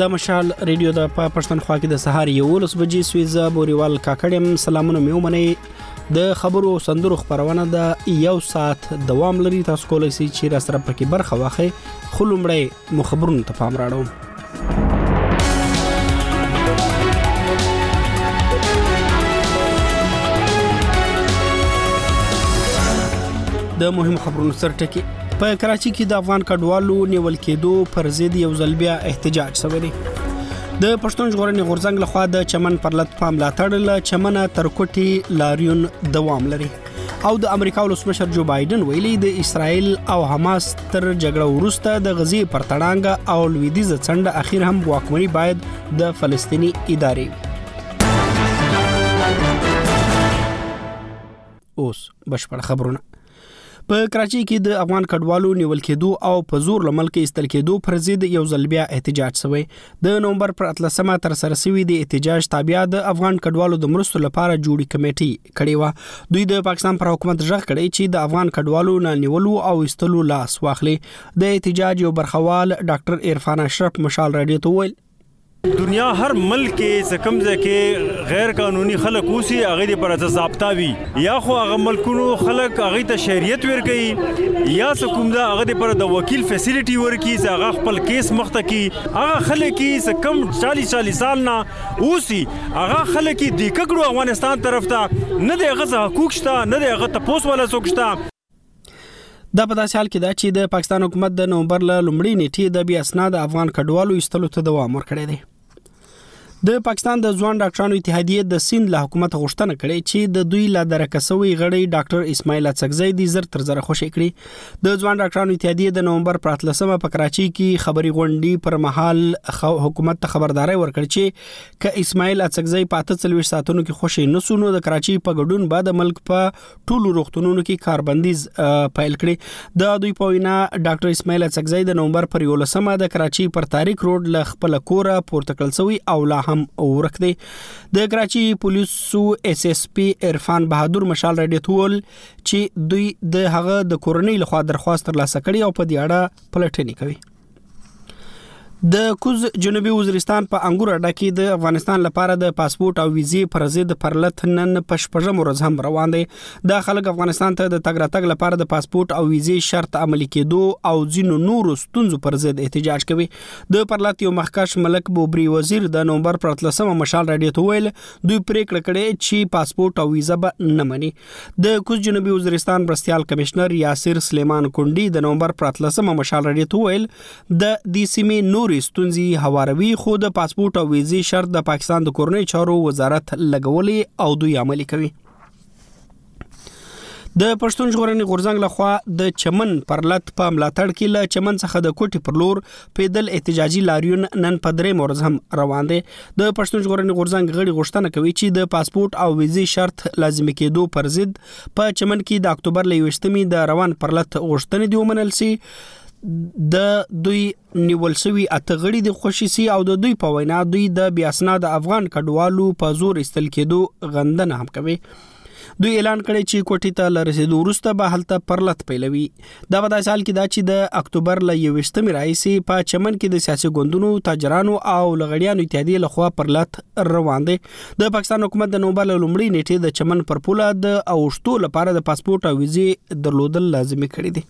د مشال ریډیو د په پښتونخوا کې د سهار یو لس بجې سویزه بوریوال کاکړم سلامونه مې ومنئ د خبرو سندرو خبرونه د یو ساعت دوام لري تاسو کولای شئ چې را سره پکې برخه واخلئ خو لومړی مو خبرونه ته پام راړو د مهم خبرونو سرټکی په کراچي کې د افغان کډوالو نیول کېدو پر ضد یو ځل بیا احتجاج شوی دی د پښتون ژغورنې غورځنګ لخوا د چمن پر لټ پام لاتړ له چمنه تر کوټي لاریون دوام لري او د امریکا ولسمشر جو بایدن ویلي د اسرایل او حماس تر جګړه وروسته د غزي پر تړانګه او لویدیز څنډه اخیر هم واکمني باید د فلسطینی ادارې اوس بشپړ خبرونه په کراچۍ کې د افغان کډوالو نیول کېدو او په زور لملک ایستل کېدو پر ضد یو ځل بیا احتجاج شوی د نومبر پر 13مه تر سره شوی د احتجاج تابع د افغان کډوالو د مرستو لپاره جوړی کمیټي کړې و دوی د پاکستان پر حکومت ژغ کړی چې د افغان کډوالو نه نیولو او ایستلو لاس واخلي د احتجاج یو برخوال ډاکټر عرفان اشرف مشال رادیو ته ویل دنیا هر ملک کې سکم ځکه غیر قانوني خلک اوسي هغه دې پر ضابطه وي یا خو هغه ملکونو خلک هغه ته شهریت ورکړي یا سکم دا هغه دې پر د وکیل فیسیلیټي ورکړي چې هغه خپل کیس مخته کی هغه خلک کې سکم 40 40 سال نه اوسي هغه خلک کې د کګړو افغانستان طرف ته نه د غزه حقوق شته نه د غته پوس ولا څوک شته دا په داسې حال کې ده چې د پاکستان حکومت د نومبر له لومړۍ نیټې د بیا اسناد افغان کډوالو ایستلو ته دوام ورکړی دی د پاکستان د ځوان ډاکټرانو اتحادیه د سند له حکومت غوښتنه کړې چې د دوی لا درکه سوی غړی ډاکټر اسماعیل اڅکزی دی زر تر زر خوشی کړي د ځوان ډاکټرانو اتحادیه د نومبر پر 13مه په کراچۍ کې خبري غونډي پر مهال حکومت ته خبرداري ورکړ چې ک اسماعیل اڅکزی په 48 ساعتونو کې خوشی نسونو د کراچۍ په ګډون بعد ملک په ټولو روغتونونو کې کاربندیز پیل کړي د دوی په وینا ډاکټر اسماعیل اڅکزی د نومبر پر 11مه د کراچۍ پر تاریخ روډ له خپل کوره پورته کړل شوی او لا هم ورک دی د کراچۍ پولیسو اس اس پی عرفان بهادر مشال رادیو تول چې دوی د هغه د کورنۍ لخوا درخواست ترلاسه کړي او په دې اړه پلټنې کوي د کوز جنوبي وزیرستان په انګور اډه کې د افغانستان لپاره د پاسپورت او ویزې پر ضد پرلت نن په شپږم ورځ هم روان دی دا خلک افغانستان ته د تګ راتګ لپاره د پاسپورت او ویزې شرط عملي کېدو او ځینو نورو ستونزو پر ضد احتجاج کوي د پرلت یو مخکښ ملک بوبري وزیر د نومبر پر 13مه مشال رادیو ته ویل دوی پریکړه کړې چې پاسپورت او ویزه به نه مني د کوز جنوبي وزیرستان مرستيال کمشنر یاسر سلیمان کونډي د نومبر پر 13 مشال رډي ته ویل د دې سیمې نوري ستونزي هواروي خو د پاسپورت او ویزې شرط د پاکستان د کورنۍ چارو وزارت لګولې او دوی عملي کوي د پښتون ژغورنې غورځنګ لخوا د چمن پرلت په ملاتړ کې له چمن څخه د کوټي پر لور پیدل احتجاجي لاریون نن په درې مورز هم روان دی د پښتون ژغورنې غورځنګ غړي غوښتنه کوي چې د پاسپورت او ویزې شرط لازمي کېدو پر ضد په چمن کې د اکتوبر له 28مې د روان پرلت غوښتنې دی ومنل سي د دوی نیول شوی اته غړي د خوشي سي او د دوی په وینا دوی د بیاسنا د افغان کډوالو په زور استل کېدو غندنه هم کوي دوی اعلان کړی چې کوټې ته له رسیدو وروسته به هلته پرلت پیلوي دا په داسې حال کې دا چې د اکتوبر له یوویشتمې راهیسې په چمن کې د سیاسي ګوندونو تاجرانو او لغړیانو اتحادیې لخوا پرلت روان دی د پاکستان حکومت د نومبر له لومړۍ نیټې د چمن پر پوله د اوښتو لپاره د پاسپورت او ویزې درلودل لازمي کړی دی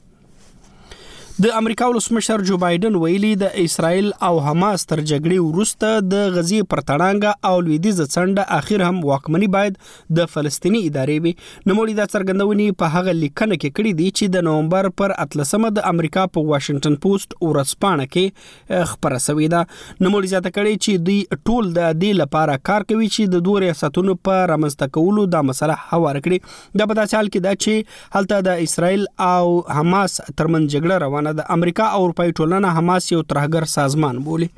د امریکا ولسمشر جو بایدن ویلي د اسرایل او حماس تر جګړې وروسته د غزي پر تړانګه او لویدیزه څنډه اخر هم واکمنی باید د فلسطینی ادارې وي نوموړي دا څرګندونې په هغه لیکنه کې کړې دي چې د نومبر پر 13مه د امریکا په واشنگټن پوسټ ورځپاڼه کې خبره سوې ده نوموړي زیاته کړې چې دوی ټول د دې لپاره کار کوي چې د دوه ریاستونو په رامنځته کولو دا مسله هوار کړي دا په داسې حال کې ده چې هلته د اسرایل او حماس ترمن جګړه روانه ده امریکا او اروپאי ټولنه حماس یو ترهګر سازمان بولي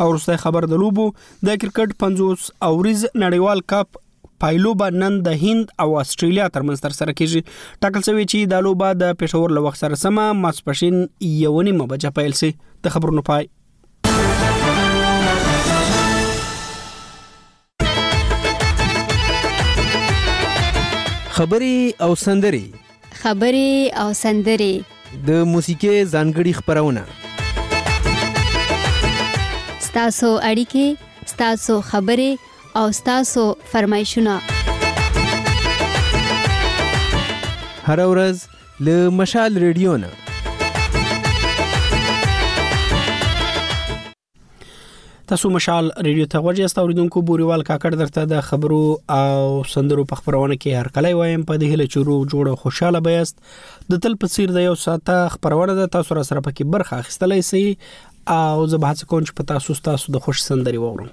او روسي خبر د لوبو د کرکټ 50 اوریز نړیوال کپ پایلو به نن د هند او استرالیا ترمنځ تر سره کیږي ټاکل شوی چې د لوبه د پېښور له وخت سره سمه ماسپښین یو نیمه بجه پیل شي د خبرونو پای خبري او سندري خبرې او سندرې. د موسیقۍ ځانګړي خپرونه. ستاسو اړیکې، ستاسو خبرې او ستاسو فرمایشونه. هر ورځ له مشال ریډیو نه. تاسو مشال ریډیو ته غوړی است اوریدونکو بوریوال کاکړ درته د خبرو او سندرو په خبرونه کې هر کله وایم په دې هله چورو جوړ او خوشاله بیاست د تل په څیر د یو ساته خبرونه د تاسو سره پکې برخه اخیستلای سي او زه به هڅه کوم چې په تاسو تاسو د خوش سندري وورم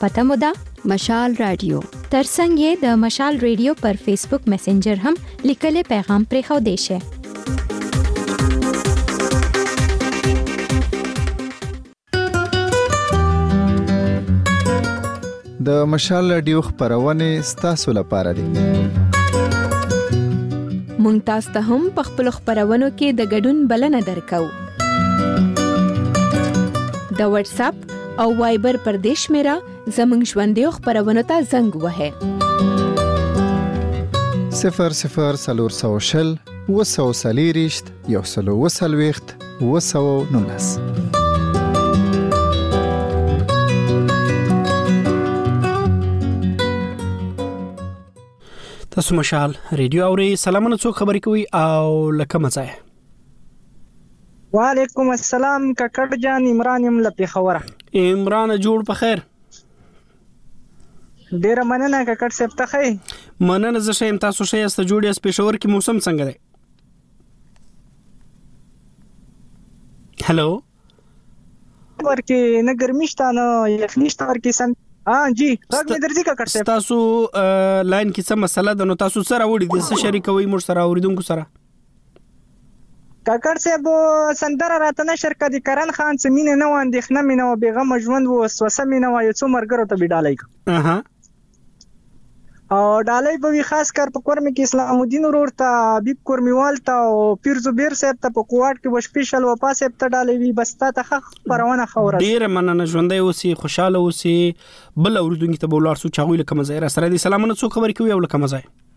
پته مو ده مشال رادیو ترڅنګ یې د مشال رادیو پر فیسبوک میسنجر هم لیکلې پیغام پرې خو دی شه د مشال رادیو خبرونه ستاسو لپاره دي مونږ تاسو ته هم په خپل خبرونو کې د ګډون بلنه درکو د واتس اپ او وایبر پر دې شمیره زموږ ژوندیو خبرونو ته زنګ وهئ 00400 وسوسلیریشت یو سلو وسلويخت وسو نونس تاسو مشال ریډیو اوري سلامونه څوک خبرې کوي او لکه مزه وعلیکم السلام ککړ جان عمران يم له پیښوره عمران جوړ په خیر ډیره مننه ککړ صاحب ته خی مننه زه شیم تاسو شې است جوړ یاست پېښور کې موسم څنګه دی هلو ورکه نه ګرمي شته نه یخني شته ورکه سم ها جی غږ مې درځي ککړ صاحب تاسو لاین کې څه مسله ده نو تاسو سره وړي د څه شریکوي مور سره اوریدونکو سره کاکړ صاحب سندره راته نشر که د کرن خان څه مینه نه و اندېښنه مې نه وه بېغمه ژوند و وسوسه مې نه وه یو څو ملګرو ته به ډالۍ کړم او ډالۍ به وي خاص کار په کورمې کې اسلام الدین ورور ته حبیب کورمیوال ته او پیر زبیر صاحب ته په کوواټ کې به سپیشل وفا صاحب ته ډالۍ وي بس تا ته ښه خپرونه ښه ورځ ډېره مننه ژوندی اوسې خوشحاله اوسې بل اورېدونکي ته به ولاړ سو چې هغوی له کومه ځایه راسره دي سلامونه څو خبرې کوي او له کومه ځایه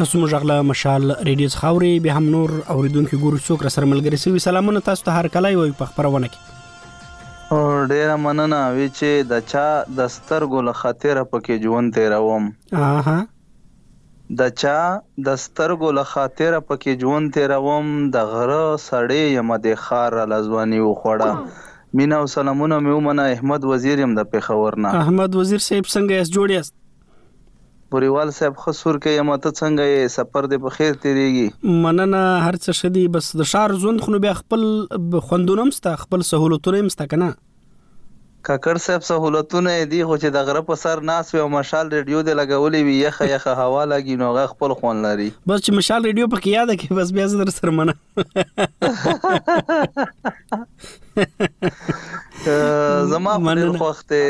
تاسو موږ غلا مشال ریډیو خاوري به هم نور اوریدونکو ګورو څوک سره ملګری سوي سلامونه تاسو ته هر کله یو په خبرونه کې ډیره مننه وی چې د چا د سترګو له خاطر پکې ژوند تیروم اها د چا د سترګو له خاطر پکې ژوند تیروم د غره سړې یم د خار را لزوانی وخوړه مینا او سلامونه مې ومنه احمد وزیر يم د پیښور نه احمد وزیر صاحب څنګه یاست جوړ یاست بوریوال صاحب ښه سور کې یم ته څنګه یې سفر دې په خیر تیریږي مننه هر څه شدي بس د شار ژوند خو بیا خپل خوندونه هم ستا خپل سہولتونه هم ستا کنه کاکړ صاحب سہولتونه دي خو چې د غره په سر ناس وي او مشال ریډیو دې لګولې وي یخه یخه هوا لګي نو هغه خپل خوند لري بس چې مشال ریډیو پکې یاد کې بس بیا زه در سره منه زما په ډېر خوښ دی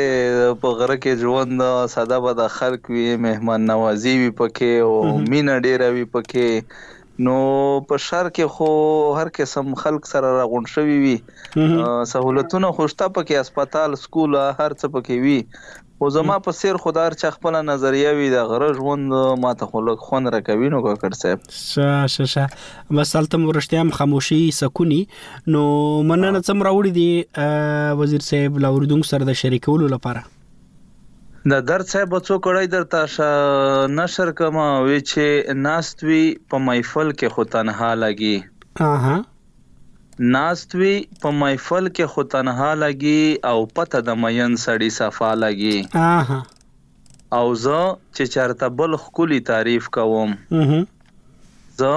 په غره کې ژوند ساده به د خلک وي مهمان نوازي وي پکې او مینه ډېره وي پکې نو په شهر کې خو هر قسم خلک سره راغونډ شوي وي سهولتونه خو شته پکې هسپتال سکول هر څه پکې وي خو زما په څېر خو د هر چا خپله نظريه وي، د غره ژوند ما ته خو لږ خوند راکوي نو کاکړ صاحب. شه شه شه بس هلته مو رښتیا هم خاموشي سکوني نو مننه څه مو راوړي دي وزیر صاحب له اوریدونکو سره د شریکولو لپاره د درد صاحب به څو کړی درته نشر کوم وی چې ناست وي په محفل کې خو تنها لګي اها ناست وي په محفل کې خو تنها لګي او پته د مین سړي صفا لګي او زه چې چرته بل ښکلي تعریف کوم زه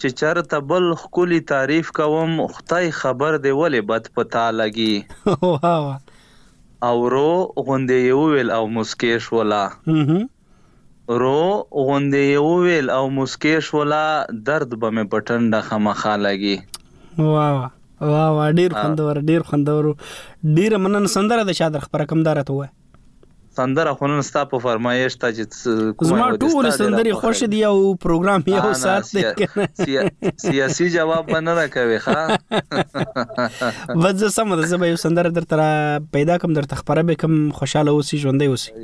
چې چرته بل ښکلي تعریف کوم خدای خبر دی ولې بد په تا لګي او ورو غوندې یې وویل او موسکې شوله. ورو غوندې يې وويل او موسکې شوله، درد به مې په ټنډه خامخا لګي. واه واه واه واه ډیر خوندور ډیر خوندور ډیره مننه سندره د چا در خبره کوم دا راته وایه سندره خو نن ستا په فرمایش ته چې کومه زما ټول سندرې خوښ دي او پروګرام یو ساعت دی سیاسي جواب به نه راکوي ښا بس زه سم ده زه به یو سندره درته پیدا کوم درته خبره به کوم خوشاله اوسې ژوندۍ اوسې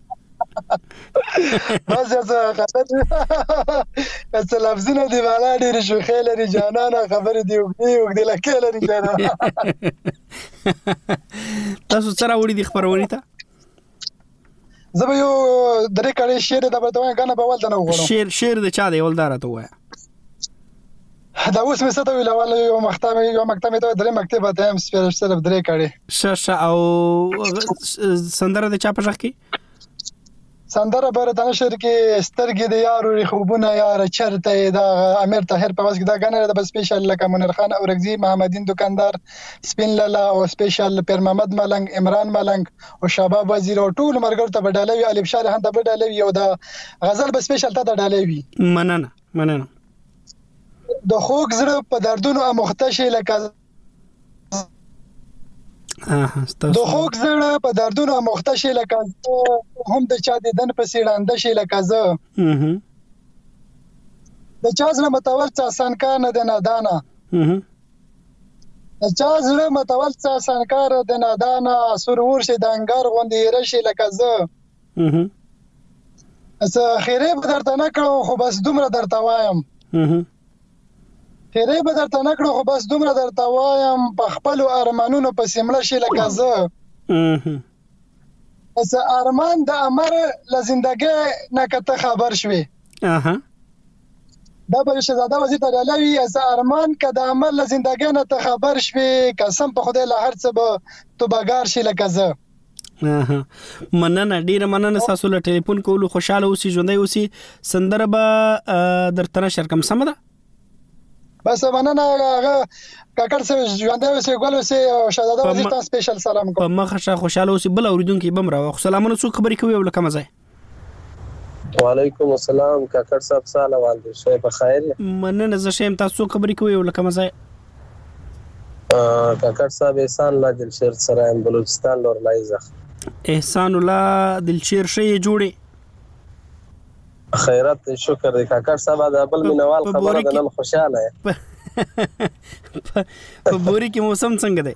بس یو څه خبرې څه لفظونه دی والا ډېر شوخې لري جانانه خبرې دی وګړي وګړي لکه لري جانانه تاسو سره وړي دي خبرونه ته زه به یو درې کړې شعر د بتوان غنه په ول ته نه وګورم شعر شعر د چا دی ولدار ته وایي دا اوس مې څه ته ویل اول یو مقطع مې یو مقطع مې ته درې مقطع به تایم سپیل صرف درې کړي شه شه او سندره د چا په ځخ کې سندره بر د نشر کې سترګې د یارو خوبونه یار چرته دا امیر طاهر په واس کې دا غنره د سپیشل لکه منیر خان او رغزی محمدین دکاندار سپین لالا او سپیشل پیر محمد ملنګ عمران ملنګ او شباب وزیر او ټول مرګر ته بدلوي الف شار هم ته بدلوي او دا غزل به سپیشل ته بدلوي مننه مننه د خوږ زړه په دردونو اموخته شي لکه د خوږ زړه په دردونو اموخته شي لکه هم د چا د دن په سیړانده شي لکه زه د چا زړه متول څه آسان کار نه دی نادانه د چا زړه متول څه آسان کار دی نادانه سرور شي د انګار غوندې رشي لکه زه زه خیره به درته نه کړو خو بس دومره درته وایم خیره به درته نه کړو خو بس دومره درته وایم په خپل ارمانونو په سیمړه شي لکه زه پس ارمان د امر له زندګۍ نه کته خبر شوي اها دا بل شهزاده وزیر ته لاوی از ارمان که د عمل له زندګۍ نه ته خبر شوي قسم په خدای له هر څه به تو بګار شي لکه زه مننه ډیره مننه تاسو له ټلیفون کولو خوشاله اوسئ ژوندۍ اوسئ سندره به درته نشر کوم سم ده بس مننه هغه کاکړ سره ژوندې اوسې ګل اوسې او شهزاده وزیر ته سپیشل سلام کوم په مخه شه خوشاله اوسې بل اوریدونکو بم راو سلامونه څوک خبرې کوي او لکه مزه وعلیکم السلام کاکړ صاحب څه حال دی شی په خیر یې مننه زه شیم تاسو څو خبرې کوي او لکه مزه کاکړ صاحب احسان الله دلشیر سره ام بلوچستان لور لایزخ احسان الله دلشیر شي جوړي خیرت دی شکر دی کاکړ صاحب دا بل مینوال خبره ده نن خوشاله په بوري کې موسم څنګه دی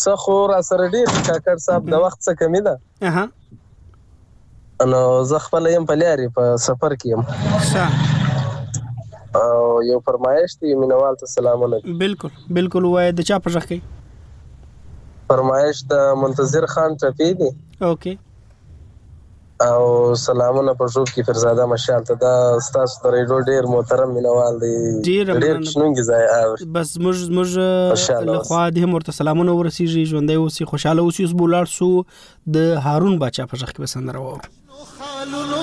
څه خو را سره ډیر کاکړ صاحب د وخت څه کمی ده اها نو زه خپل یم په لاري په سفر کې یم ښه او یو فرمایش دی مینوال ته سلامونه بالکل بالکل وای د چا په ځخ کې فرمایش د منتظر خان ټپی دی اوکي او سلامونه په ټوپ کې فرزاده مشال ته دا ستاسو د ریډو ډیر محترم مینوال دی ډیره د ډیر مننه کښنونګي ځای اوري بس زموږ زموږ خوشاله له اوسئ. خوا دې هم ورته سلامونه ورسیږي ژوندی اوسي خوشاله اوسي اوس به ولاړ سو د هارون باچا په غږ کې به سندره واورو خالونو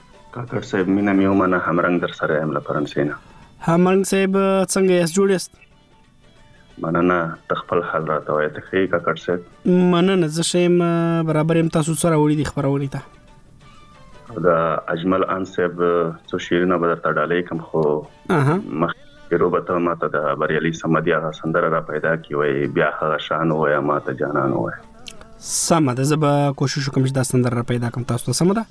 کاکړ صاحب مینه مې ومنه همرنګ در سره یم له فرانسې نه همرنګ صاحب څنګه یاست جوړ یاست مننه ته خپل حال راته وایې ته ښه کاکړ صاحب مننه زه ښه یم برابر یم تاسو سره وړي دي خبرونه ته دا اجمل ان صاحب څو شیرینه به درته ډالې کم خو مخ روبته ما ته د بریالي سمدیا سندره را پیدا کی وای بیا هغه شان وای ما ته جانان وای سم ده زه به کوشش وکم چې دا سندره را پیدا کم تاسو ته سم ده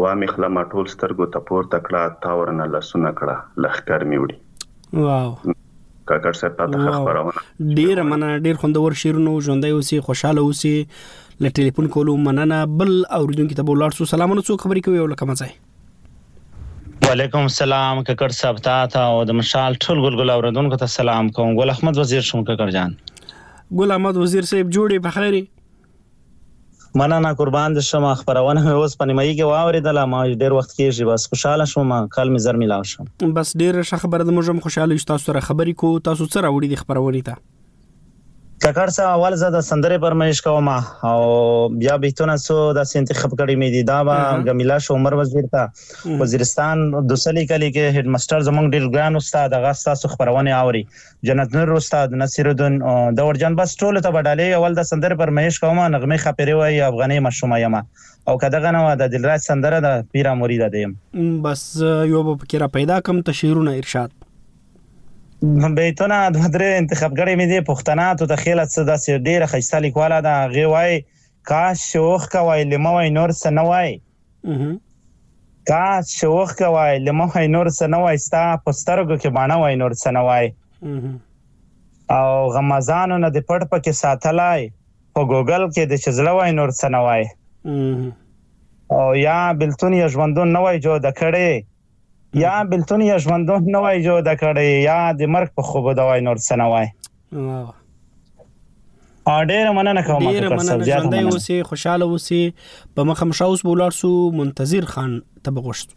وامې خله ما ټول سترګو ته پورته کړه تا ورنه لاسونه کړه لښکر مې وړي واو کاکړ صاحب تاسو ښه خبرونه ډیر مننه ډیر خوندور شیرونو ژوندۍ اوسې خوشاله اوسې له ټلیفون کولو مننه بل اوریدونکو ته بولاړ سو سلامونه څو خبرې کوي او لکه مزه وعلیکم السلام ککړ صاحب تا ته او د مشال ټول ګلګل اوریدونکو ته سلام کوم ګل احمد وزیر شوم ککړ جان ګل احمد وزیر صاحب جوړې په خیرې مننه قربان دې شم خبرونه مې اوس په نیمایي کې واوریدله ما ډیر وخت کېږي بس خوشاله شوم کال مې زر ملاو شم بس ډیر ښه خبره ده موږ هم خوشاله یو تاسو سره خبرې کو تاسو څه راوړي دي خبرونه ته ککړ څه اول زه د سندرې پر مېش کوم او بیا بیتونه څو د انتخاب کړی مې دي دا به جمیلا شو عمر وزیر ته وزیرستان د سلی کلی کې هډ ماستر زمونږ ډیر ګران استاد غا تاسو خبرونه اوري جنت نور استاد نصیر الدین دور جان بس ټول ته بډالې اول د سندرې پر مهیش کوم نغمه خپرې وای افغاني مشومه یم او کده غنه و د دلراج سندره د پیرا مرید ده یم بس یو به پکې را پیدا کم ته شعرونه ارشاد بیتونه د درې انتخاب ګړې مې دي پښتنه ته د خیلت څه داسې ډیره خیسته لیکواله ده غي وای کاش چې اوښکه وای لیمه وای نور څه نه وای کاش چې اوښکه وای لیمه وای نور څه نه وای ستا په سترګو کې باڼه وای نور څه نه وای او غمازانو نه دې پټ پکې ساتلای په ګوګل کې دې چې زړه وای نور څه نه وای او یا بلتون یا ژوندون نه وای جوده کړی یا بلتون یا ژوندون نه وای جو د کړی یا د مرګ په خوب دا وای نور څه نه وای ا ډیر مننه کوم ډیر مننه ژوندۍ اوسې خوشاله اوسې په مخه مشاوس بولار سو منتظر خان تبغوشت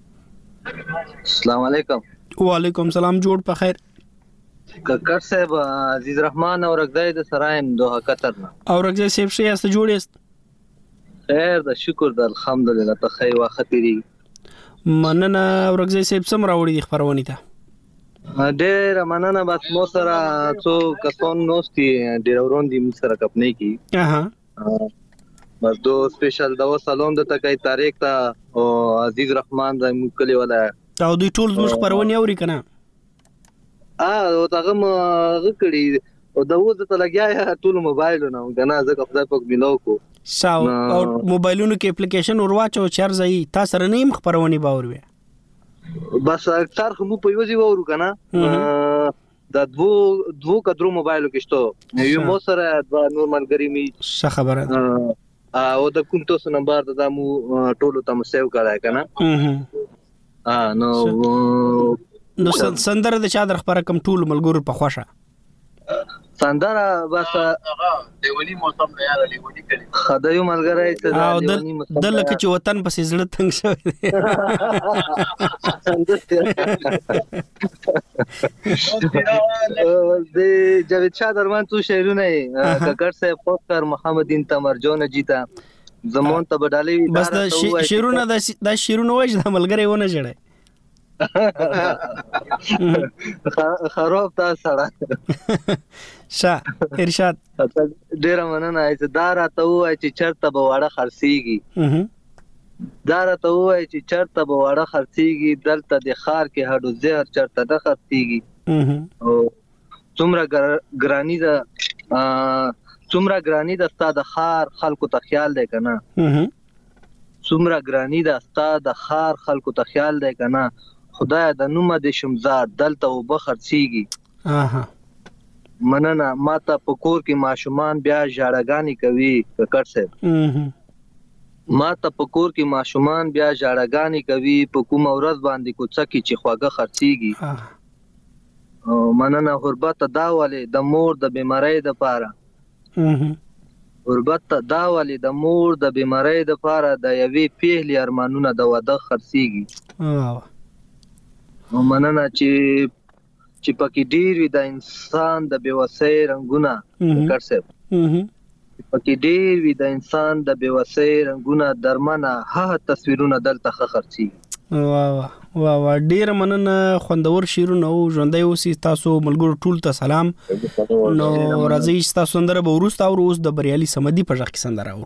السلام علیکم وعلیکم سلام جوړ په خیر ککر صاحب عزیز رحمان او رګدای د سرایم دوه قطر نه او رګدای صاحب شي است جوړیست خیر د شکر د الحمدلله په خیر واختری مننه ورګزی صاحب سم راوړي دي خبرونه ته ډېر مننه بس مو سره څو کسان نوستي ډېر وروندي مو سره کپنې کی اها مزدو سپیشل دا سلام د تکای تاریخ ته او عزیز رحمان د مکلی ولا او دوی ټول زموږ خبرونه اوري کنه ا او دغه غکړي او دا وځه ته لګیا ټول موبایلونه کنه زکه خدای پاک ملو کو ساو او موبایلونو کې اپلیکیشن ورواچو چر ځای تاسو سره نیم خبرونه باور وي بس اکثر خو په یوځي وورو کنه د دوو دوو کدرو موبایلو کې شته یو مو سره د نور ملګری می څه خبره ده او د کوم تاسو نمبر د مو ټولو ته مسیو کړای کنه ا نو نو سندره د چا در خبره کم ټول ملګرو په خوشه سندره بس لیونی موسم نه یاره لیونی کلمه خدای ملګری ته دا لیونی موسم د لکه چې وطن پسې زړه تنگ شوی دی د جاوید شاه درمان تو شعرونه یې ککړ صاحب فوکر محمد دین تمرجون جیتا زمون ته بدالي بس دا شعرونه دا شعرونه وای چې ملګری ونه جوړه خراب تا سره شا ارشاد ډیر مننه چې دا راته وای چې چرته به وړه خرسيږي دا راته وای چې چرته به وړه خرسيږي دلته د خار کې هډو زهر چرته د خرسيږي او څومره ګرانی ده څومره ګرانی ده ستا د خار خلکو ته خیال دی کنه څومره ګرانی ده ستا د خار خلکو ته خیال دی کنه خدای د نومه د شمزاد دلته وبخر سیږي اها مننه ما ته په کور کې ماشومان بیا ژړاګانی کوي ککړ صاحب ما ته په کور کې ماشومان بیا ژړاګانی کوي په کوم ورځ باندې کوڅه کې چې خواګه خرڅيږي مننه غربت دا ولې د مور د بیماری د پاره غربت دا ولې د مور د بیماری د پاره د یوې پیهلی ارمانونه د واده خرڅیږي مننه چې چې پکې ډیر وي د انسان د بیوسۍ رنگونه کړ صاحب چې پکې ډېر وي د انسان د بې وسۍ رنګونه درمنه هه تصویرونه دلته ښه خرڅېږي. واه واه واه واه ډیره مننه خوندور شیرونه او ژوندۍ اوسې تاسو ملګرو ټول ته سلام نو راځي تاسو سندره به ورسته او اوس د بریالي سمدي په ځخ کې سندره و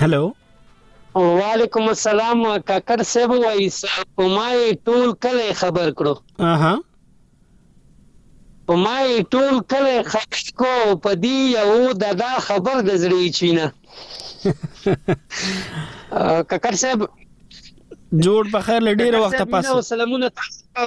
هلو وعلیکم السلام کاکر صاحب وای کومای ټول کله خبر کړو اها کومای ټول کله خبر کو پدی یو ددا خبر د زړی چینه کاکر صاحب جوړ په خیر لډیر وخت پاسه سلامونه تاسو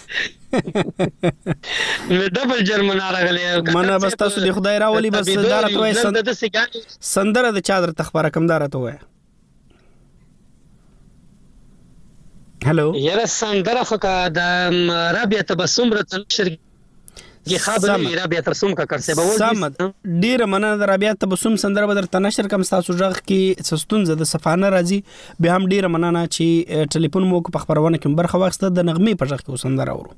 نو ډبل جرمن راغلی منه بس تاسو د خدای راولي بس دار ته وای سندره د چا در تخبره کم دار ته وای هلو یاره سندره خو کا د ربیا تبسم رتن شرګ جی ښا به نه وی رابیا ترسوم کا کړ صاحب ول سم ډیره مننه در بیا تبسم سندره به در تنشر کم تاسو ژغ کی سستون زده صفانه راځي به هم ډیره مننه چې ټلیفون مو په خبرونه کې برخه واخسته د نغمه په ژغ کې وسندره ورو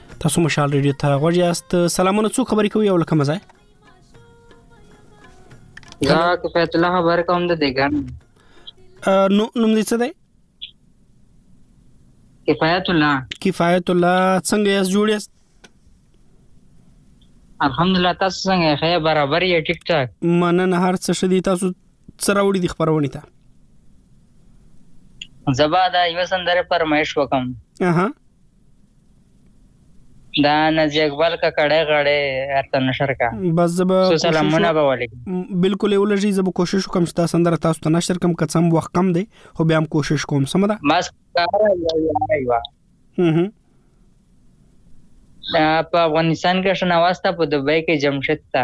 تاسو مشال ریډیو ته غوړ یاست سلامونه څو خبرې کوي او لکه مزه دا کفایت الله خبر کوم د دیګان نو نوم دې څه دی کفایت الله کفایت الله څنګه یې جوړ یاست الحمدلله تاسو څنګه ښه برابر یې ټیک ټاک مننه هر څه شدي تاسو سره وړي د خبرونه ته زبا دا یو سندره پرمایش وکم اها دا نزی اکبر ککړی غړی ارته نشر کا بس زه به څو سلامونه به ولیکم بالکل یو لږی زه به کوشش وکم چې دا سندره تاسو ته نشر کم که څه هم وخت کم دی خو بیا هم کوشش کوم سمه ده بس په افغانستان کې شنواسته په دوبۍ کې جمشید ته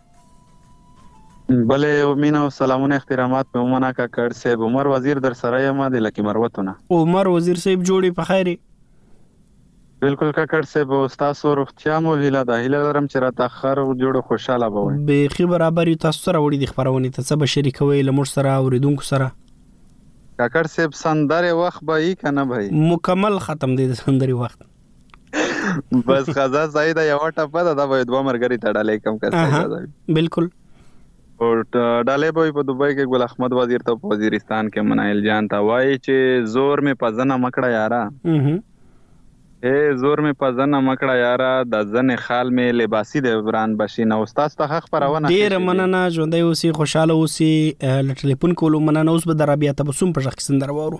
بله یو مینه او سلامونه اخترامات په ومنه کاکړ صاحب عمر وزیر در سره یم د لکی مروتونه عمر وزیر صاحب جوړی په خیر بالکل کاکړ صاحب تاسو روغتیا مو هیله ده هیله لرم چې راته خر جوړ خوشاله به وي بیخي برابر یو تاسو سره وړي د خبرونه ته څه به شریکوي لمر سره اوریدونکو سره کاکړ صاحب سندره وخت به یې کنه به مکمل ختم دی د سندري وخت بس خزا سعید یو ټپه ده دا به دوه مرګري ته ډالې کم کړه بالکل او ډالې به په دوبۍ کې ګل احمد وزیر ته په وزیرستان کې منایل جان ته وایي چې زور می په زنه مکړه یارا اے زور می په زنه مکړه یارا د زنه خال می لباسي د عمران بشین او استاد ته خبرونه ډیر مننه ژوندۍ اوسې خوشاله اوسې لټلیپون کولو مننه اوس به د رابیا تبسم په ځخ کې سندر وورو